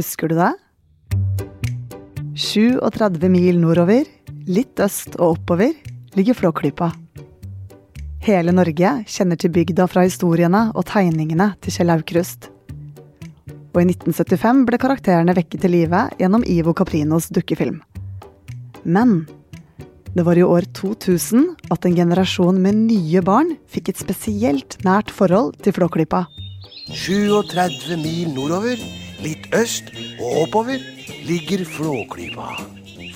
Husker du det? 37 mil nordover, litt øst og oppover, ligger Flåklypa. Hele Norge kjenner til bygda fra historiene og tegningene til Kjell Aukrust. Og i 1975 ble karakterene vekket til live gjennom Ivo Caprinos dukkefilm. Men det var i år 2000 at en generasjon med nye barn fikk et spesielt nært forhold til Flåklypa. 37 mil nordover, litt øst og oppover, ligger Flåklypa.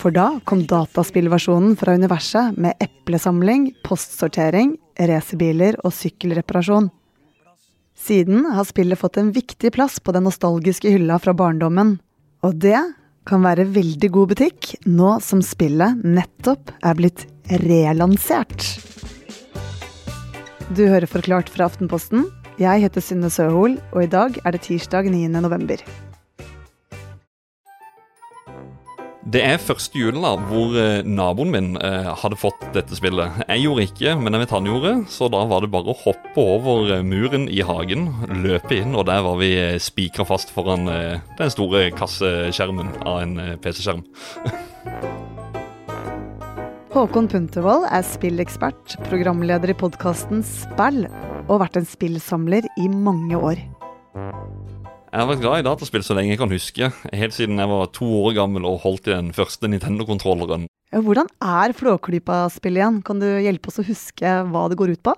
For da kom dataspillversjonen fra universet med eplesamling, postsortering, racerbiler og sykkelreparasjon. Siden har spillet fått en viktig plass på den nostalgiske hylla fra barndommen. Og det kan være veldig god butikk nå som spillet nettopp er blitt relansert. Du hører Forklart fra Aftenposten. Jeg heter Synne Søhol, og i dag er det tirsdag 9. november. Det er første julen da, hvor eh, naboen min eh, hadde fått dette spillet. Jeg gjorde ikke, men jeg vet han gjorde, så da var det bare å hoppe over eh, muren i hagen, løpe inn, og der var vi eh, spikra fast foran eh, den store kasseskjermen av en eh, PC-skjerm. Håkon Puntervold er spillekspert, programleder i podkasten Spill, og vært en spillsamler i mange år. Jeg har vært glad i dataspill så lenge jeg kan huske. Helt siden jeg var to år gammel og holdt i den første Nintendo-kontrolleren. Hvordan er Flåklypa-spillet igjen? Kan du hjelpe oss å huske hva det går ut på?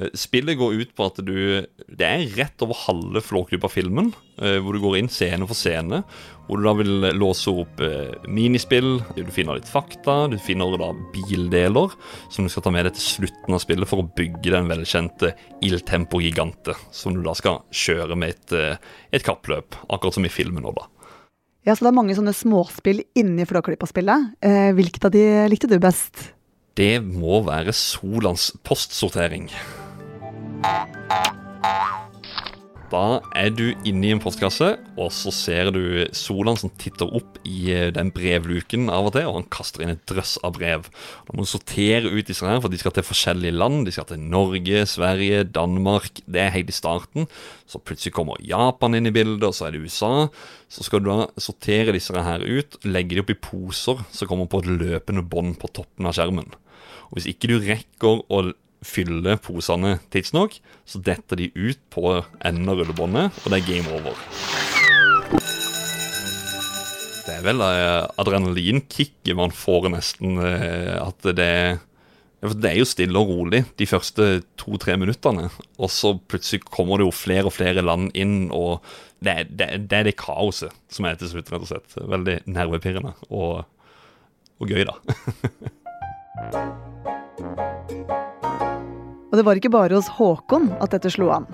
Eh, Spillet går ut på at du Det er rett over halve Flåklypa-filmen, eh, hvor du går inn scene for scene. Hvor du da vil låse opp eh, minispill, du finner litt fakta, du finner da bildeler som du skal ta med deg til slutten av spillet for å bygge den velkjente Il Tempo Gigante, som du da skal kjøre med et, et kappløp, akkurat som i filmen nå, da. Ja, så Det er mange sånne småspill inni Flåklypa-spillet. Hvilket av de likte du best? Det må være Solans postsortering. Da er du inne i en postkasse, og så ser du Solan som titter opp i eh, den brevluken av og til, og han kaster inn et drøss av brev. Da må du sortere ut disse her, for de skal til forskjellige land. De skal til Norge, Sverige, Danmark. Det er helt i starten. Så plutselig kommer Japan inn i bildet, og så er det USA. Så skal du da sortere disse her ut, legge de opp i poser som kommer på et løpende bånd på toppen av skjermen. Og hvis ikke du rekker å fylle posene tidsnok, så detter de ut på enden av rullebåndet, og det er game over. Det er vel eh, adrenalinkicket man får nesten eh, at det for Det er jo stille og rolig de første to-tre minuttene, og så plutselig kommer det jo flere og flere land inn, og det er det, det, det kaoset som er til slutt, rett og slett. Veldig nervepirrende og, og gøy, da. Og det var ikke bare hos Håkon at dette slo an.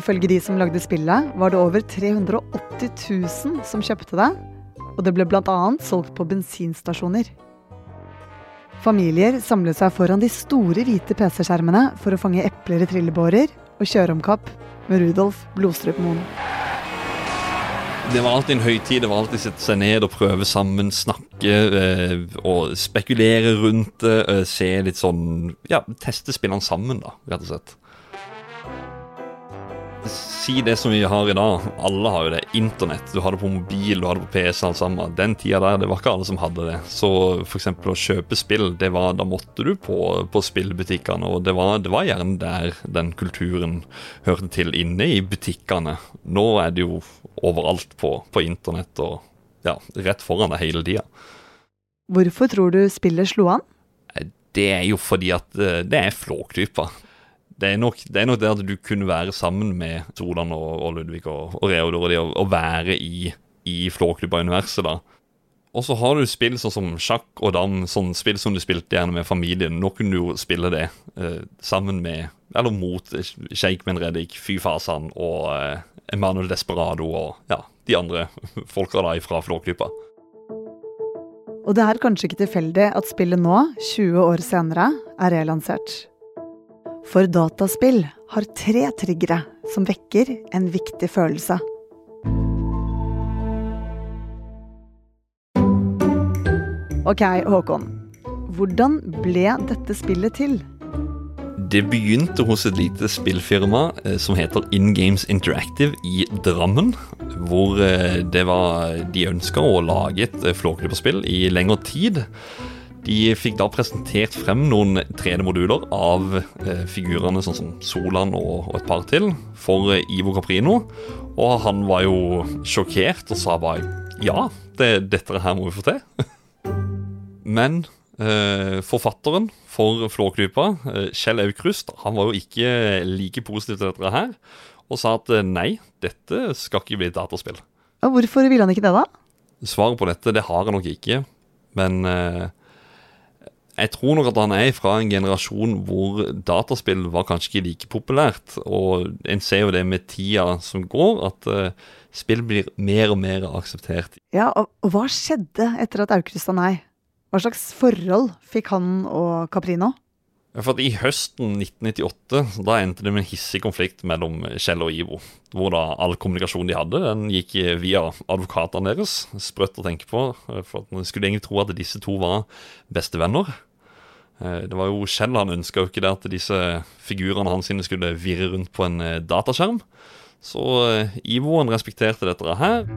Ifølge de som lagde spillet, var det over 380 000 som kjøpte det, og det ble bl.a. solgt på bensinstasjoner. Familier samlet seg foran de store hvite PC-skjermene for å fange epler i trillebårer og kjøre om kapp med Rudolf Blodstrup-Moen. Det var alltid en høytid. Det var alltid sette seg ned og prøve sammen, snakke eh, og spekulere rundt det. Eh, se litt sånn Ja, teste spillene sammen, da, rett og slett. Si det som vi har i dag. Alle har jo det. Internett. Du har det på mobil, du har det på PC, alt sammen. Den tida der, det var ikke alle som hadde det. Så f.eks. å kjøpe spill, det var, da måtte du på, på spillbutikkene. Og det var, det var gjerne der den kulturen hørte til, inne i butikkene. Nå er det jo overalt på, på internett og ja, rett foran deg hele tida. Hvorfor tror du spillet slo an? Det er jo fordi at eh, det er Flåklypa. Det er, nok, det er nok det at du kunne være sammen med Solan og, og Ludvig og, og Reodor og de, og, og være i, i Flåklypa-universet, da. Og så har du spill sånn som sjakk og dam, sånn spill som du spilte gjerne med familien. Nå kunne du jo spille det eh, sammen med, eller mot Sheikh Ben Reddik, Fy Fasan og eh, Emanuel Desperado og ja, de andre folka da fra Flåklypa. Og det er kanskje ikke tilfeldig at spillet nå, 20 år senere, er relansert. For dataspill har tre triggere som vekker en viktig følelse. Ok, Håkon. Hvordan ble dette spillet til? Det begynte hos et lite spillfirma eh, som heter In Games Interactive i Drammen. hvor eh, det var de ønska å lage et eh, Flåklypa-spill i lengre tid. De fikk da presentert frem noen 3D-moduler av eh, figurene, sånn som Solan og, og, et par til, for eh, Ivo Caprino. Og han var jo sjokkert og sa bare ja, det, dette her må vi få til. Men eh, forfatteren for Flåklypa, eh, Kjell Aukrust, han var jo ikke like positiv til dette her. Og sa at eh, nei, dette skal ikke bli et dataspill. Og hvorfor ville han ikke det, da? Svaret på dette det har han nok ikke. Men eh, jeg tror nok at han er fra en generasjon hvor dataspill var kanskje ikke like populært. Og en ser jo det med tida som går, at uh, spill blir mer og mer akseptert. Ja, og, hva skjedde etter at Aukrust sa nei? Hva slags forhold fikk han og Caprino? For I høsten 1998 da endte det med en hissig konflikt mellom Kjell og Ivo. Hvor da all kommunikasjon de hadde, den gikk via advokatene deres. Sprøtt å tenke på. For at Man skulle egentlig tro at disse to var bestevenner. Eh, det var jo Kjell han ønska jo ikke det at disse figurene hans skulle virre rundt på en eh, dataskjerm. Så eh, Ivo han respekterte dette her.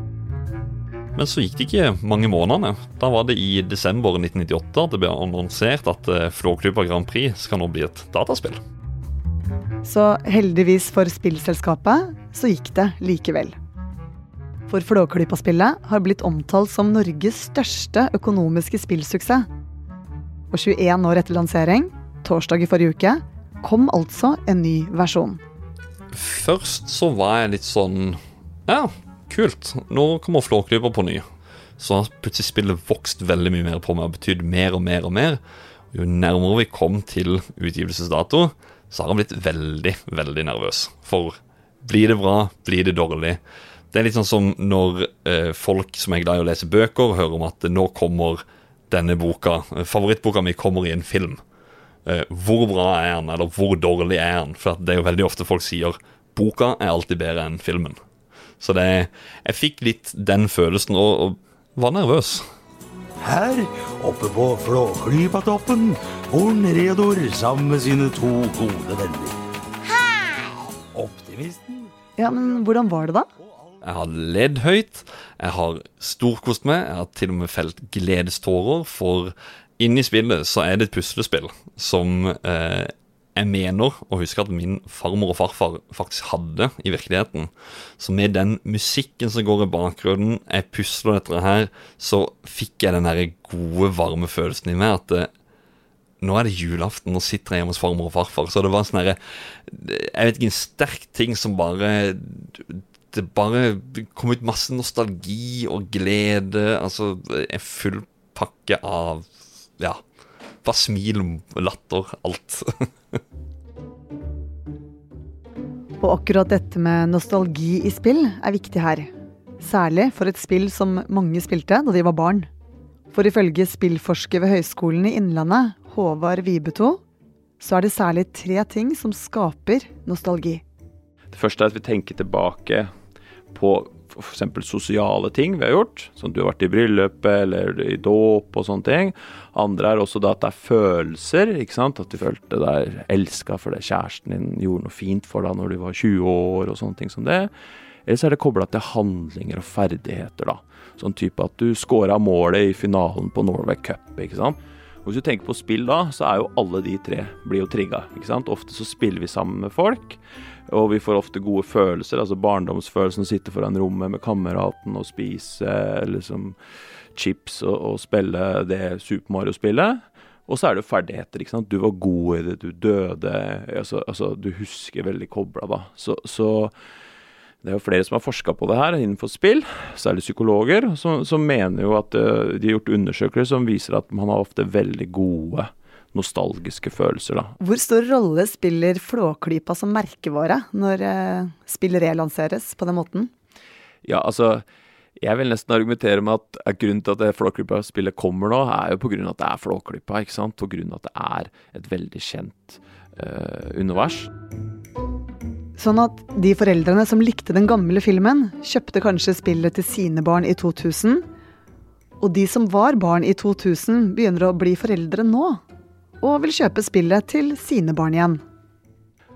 Men så gikk det ikke mange månedene. Da var det i desember 1998 at det ble annonsert at Flåklypa Grand Prix skal nå bli et dataspill. Så heldigvis for spillselskapet så gikk det likevel. For Flåklypa-spillet har blitt omtalt som Norges største økonomiske spillsuksess. Og 21 år etter lansering, torsdag i forrige uke, kom altså en ny versjon. Først så var jeg litt sånn Ja, kult. Nå kommer Flåklypa på ny. Så har plutselig spillet vokst veldig mye mer på meg og betydd mer og mer og mer. Jo nærmere vi kom til utgivelsesdato, så har han blitt veldig, veldig nervøs. For blir det bra, blir det dårlig? Det er litt sånn som når eh, folk som er glad i å lese bøker, hører om at nå kommer denne boka, favorittboka mi, kommer i en film. Eh, hvor bra er den, eller hvor dårlig er den? For det er jo veldig ofte folk sier boka er alltid bedre enn filmen. Så det, jeg fikk litt den følelsen, og, og var nervøs. Her oppe på Flåklypatoppen bor Reodor sammen med sine to gode venner. Hei! Optimisten. Ja, men hvordan var det, da? Jeg har ledd høyt, jeg har storkost meg, jeg har til og med felt gledestårer, for inni spillet så er det et puslespill som eh, jeg mener å huske at min farmor og farfar faktisk hadde i virkeligheten. Så med den musikken som går i bakgrunnen, jeg pusler dette her, så fikk jeg den der gode, varme følelsen i meg at det, eh, nå er det julaften, nå sitter jeg hjemme hos farmor og farfar. Så det var sånn herre Jeg vet ikke, en sterk ting som bare det bare kom ut masse nostalgi og glede. Altså en full pakke av Ja. Bare smil, latter, alt. og akkurat dette med nostalgi i spill er viktig her. Særlig for et spill som mange spilte da de var barn. For ifølge spillforsker ved Høgskolen i Innlandet, Håvard Vibeto, så er det særlig tre ting som skaper nostalgi. Det første er at vi tenker tilbake på f.eks. sosiale ting vi har gjort, som du har vært i bryllupet eller i dåp og sånne ting. Andre er også da at det er følelser, ikke sant. At du følte deg elska fordi kjæresten din gjorde noe fint for deg når du var 20 år og sånne ting som det. Eller så er det kobla til handlinger og ferdigheter, da. Sånn type at du scora målet i finalen på Norway Cup, ikke sant. Og Hvis du tenker på spill da, så er jo alle de tre blir jo trigga. Ofte så spiller vi sammen med folk. Og vi får ofte gode følelser, altså barndomsfølelsen å sitte foran rommet med kameraten og spise liksom chips og, og spille det Super Mario-spillet. Og så er det jo ferdigheter. ikke sant? Du var god i det, du døde altså, altså Du husker veldig kobla, da. Så, så, det er jo flere som har forska på det her innenfor spill, særlig psykologer, som, som mener jo at uh, de har gjort undersøkelser som viser at man har ofte veldig gode nostalgiske følelser, da. Hvor stor rolle spiller Flåklypa som merkevare når eh, spill relanseres på den måten? Ja, altså jeg vil nesten argumentere med at grunnen til at det Flåklypa-spillet kommer nå, er jo av at det er Flåklypa, ikke sant? Av at det er et veldig kjent uh, univers. Sånn at de foreldrene som likte den gamle filmen, kjøpte kanskje spillet til sine barn i 2000, og de som var barn i 2000, begynner å bli foreldre nå? og vil kjøpe spillet til sine barn igjen.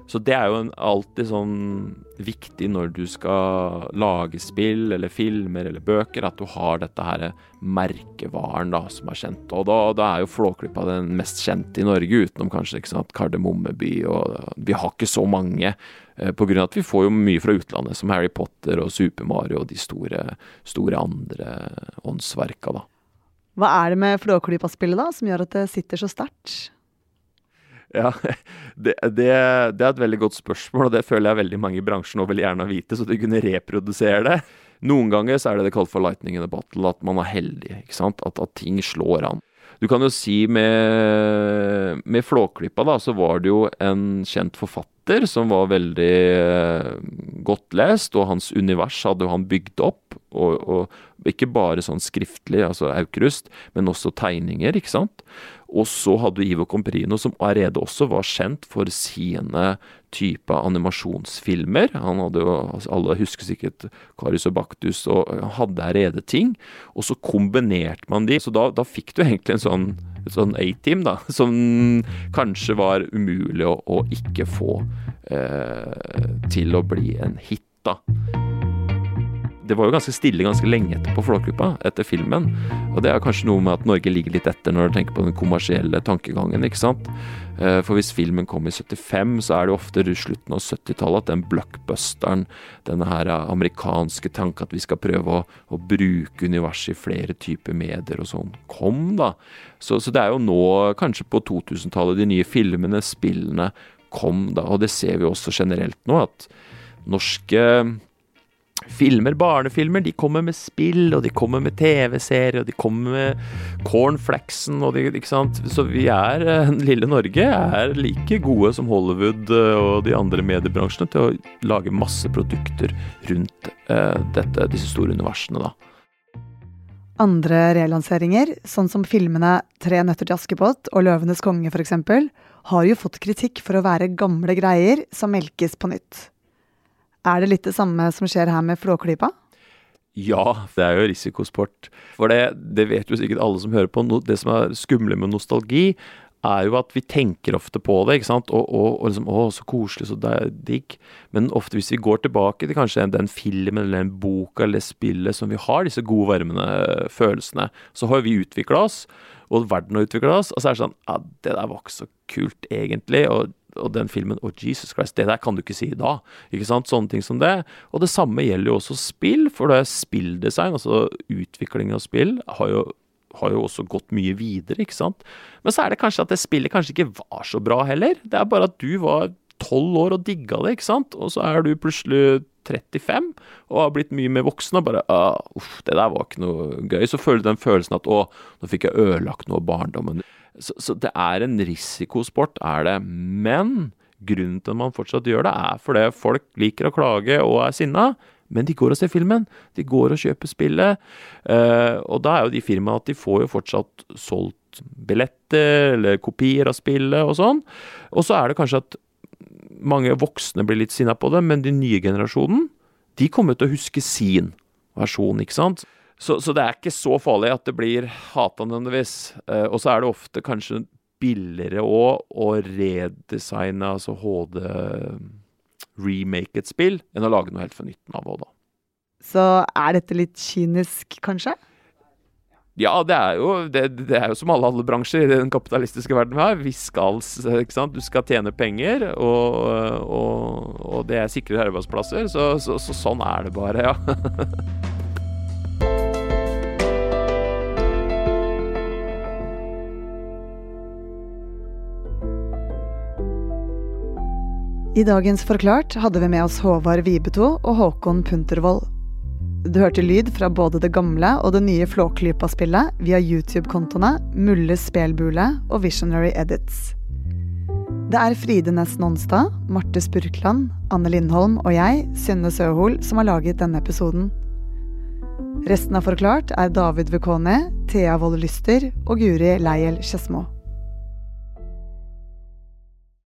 Så det er jo alltid sånn viktig når du skal lage spill eller filmer eller bøker, at du har dette her merkevaren da, som er kjent. Og da, da er jo Flåklypa den mest kjente i Norge, utenom kanskje ikke sant, Kardemommeby. Og vi har ikke så mange, eh, på grunn av at vi får jo mye fra utlandet, som Harry Potter og Super Mario og de store, store andre åndsverka, da. Hva er det med Flåklypa-spillet da, som gjør at det sitter så sterkt? Ja, det, det, det, er et veldig godt spørsmål, og det føler jeg veldig mange i bransjen nå vil gjerne vite, så de kunne reprodusere det. Noen ganger så er det det kalt for lightning in a bottle, at man er heldig. ikke sant? At, at ting slår an. Du kan jo si med, med Flåklypa, da, så var det jo en kjent forfatter som var veldig eh, godt lest, og hans univers hadde jo han bygd opp. Og, og ikke bare sånn skriftlig, altså Aukrust, men også tegninger, ikke sant. Og så hadde du Ivo Comprino, som allerede også var kjent for sine type animasjonsfilmer. Han hadde jo, altså Alle husker sikkert Karius og Baktus, og han hadde allerede ting. Og så kombinerte man de. Så da, da fikk du egentlig en sånn sånn A-team, da, som kanskje var umulig å, å ikke få eh, til å bli en hit, da det var jo ganske stille ganske lenge etterpå Flåklypa, etter filmen. Og det er kanskje noe med at Norge ligger litt etter når du tenker på den kommersielle tankegangen, ikke sant. Eh, for hvis filmen kom i 75, så er det ofte slutten av 70-tallet at den blockbusteren, denne her amerikanske tanken at vi skal prøve å, å bruke universet i flere typer medier og sånn, kom, da. Så, så det er jo nå, kanskje på 2000-tallet, de nye filmene, spillene, kom, da. Og det ser vi også generelt nå, at norske filmer, barnefilmer, de kommer med spill, og de kommer med TV-serier, og de kommer med cornflaxen, og de, ikke sant. Så vi er, eh, lille Norge, er like gode som Hollywood eh, og de andre mediebransjene til å lage masse produkter rundt uh, dette, disse store universene, da. Andre relanseringer, sånn som filmene Tre nøtter til Askepott og Løvenes konge f.eks., har jo fått kritikk for å være gamle greier som melkes på nytt. Er det litt det samme som skjer her med Flåklypa? Ja, det er jo risikosport. For det, det vet jo sikkert alle som hører på. Det som er skumle med nostalgi, er jo at vi tenker ofte på det, ikke sant. Og, og, og liksom Å, så koselig, så digg. Men ofte hvis vi går tilbake til kanskje den filmen eller den boka eller spillet som vi har disse gode, varmende følelsene, så har vi utvikla oss, og verden har utvikla oss, og så er det sånn Ja, det der var ikke så kult, egentlig. og og den filmen Å, oh, Jesus Christ, det der kan du ikke si da. Ikke sant? Sånne ting som det. Og det samme gjelder jo også spill, for det er spilldesign, altså utvikling av spill, har jo, har jo også gått mye videre, ikke sant. Men så er det kanskje at det spillet kanskje ikke var så bra heller. Det er bare at du var tolv år og digga det, ikke sant. Og så er du plutselig 35 og har blitt mye mer voksen og bare ah, uff, det der var ikke noe gøy. Så føler du den følelsen at å, nå fikk jeg ødelagt noe av barndommen. Så, så, det er en risikosport, er det. Men grunnen til at man fortsatt gjør det, er fordi folk liker å klage og er sinna. Men de går og ser filmen. De går og kjøper spillet. Uh, og da er jo de firmaene at de får jo fortsatt solgt billetter eller kopier av spillet og sånn. Og så er det kanskje at mange voksne blir litt sinna på det, men den nye generasjonen, de kommer til å huske sin versjon, ikke sant. Så, så, det er ikke så farlig at det blir hata nødvendigvis. Eh, og så er det ofte kanskje billigere òg å redesigne, altså HD remake et spill, enn å lage noe helt for nytten av òg, da. Så er dette litt kynisk, kanskje? Ja, det er, jo, det, det er jo som alle andre bransjer i den kapitalistiske verden vi har. Vi skal, ikke sant? Du skal tjene penger, og, og, og det er sikre arbeidsplasser. Så, så, så sånn er det bare, ja. I dagens Forklart hadde vi med oss Håvard Vibeto og Håkon Puntervold. Du hørte lyd fra både det gamle og det nye Flåklypa-spillet via YouTube-kontoene Mulle Spelbule og Visionary Edits. Det er Fride Næss Nonstad, Marte Spurkland, Anne Lindholm og jeg, Synne Søhol, som har laget denne episoden. Resten av Forklart er David Vekone, Thea Wold Lyster og Guri Leiel Skedsmo.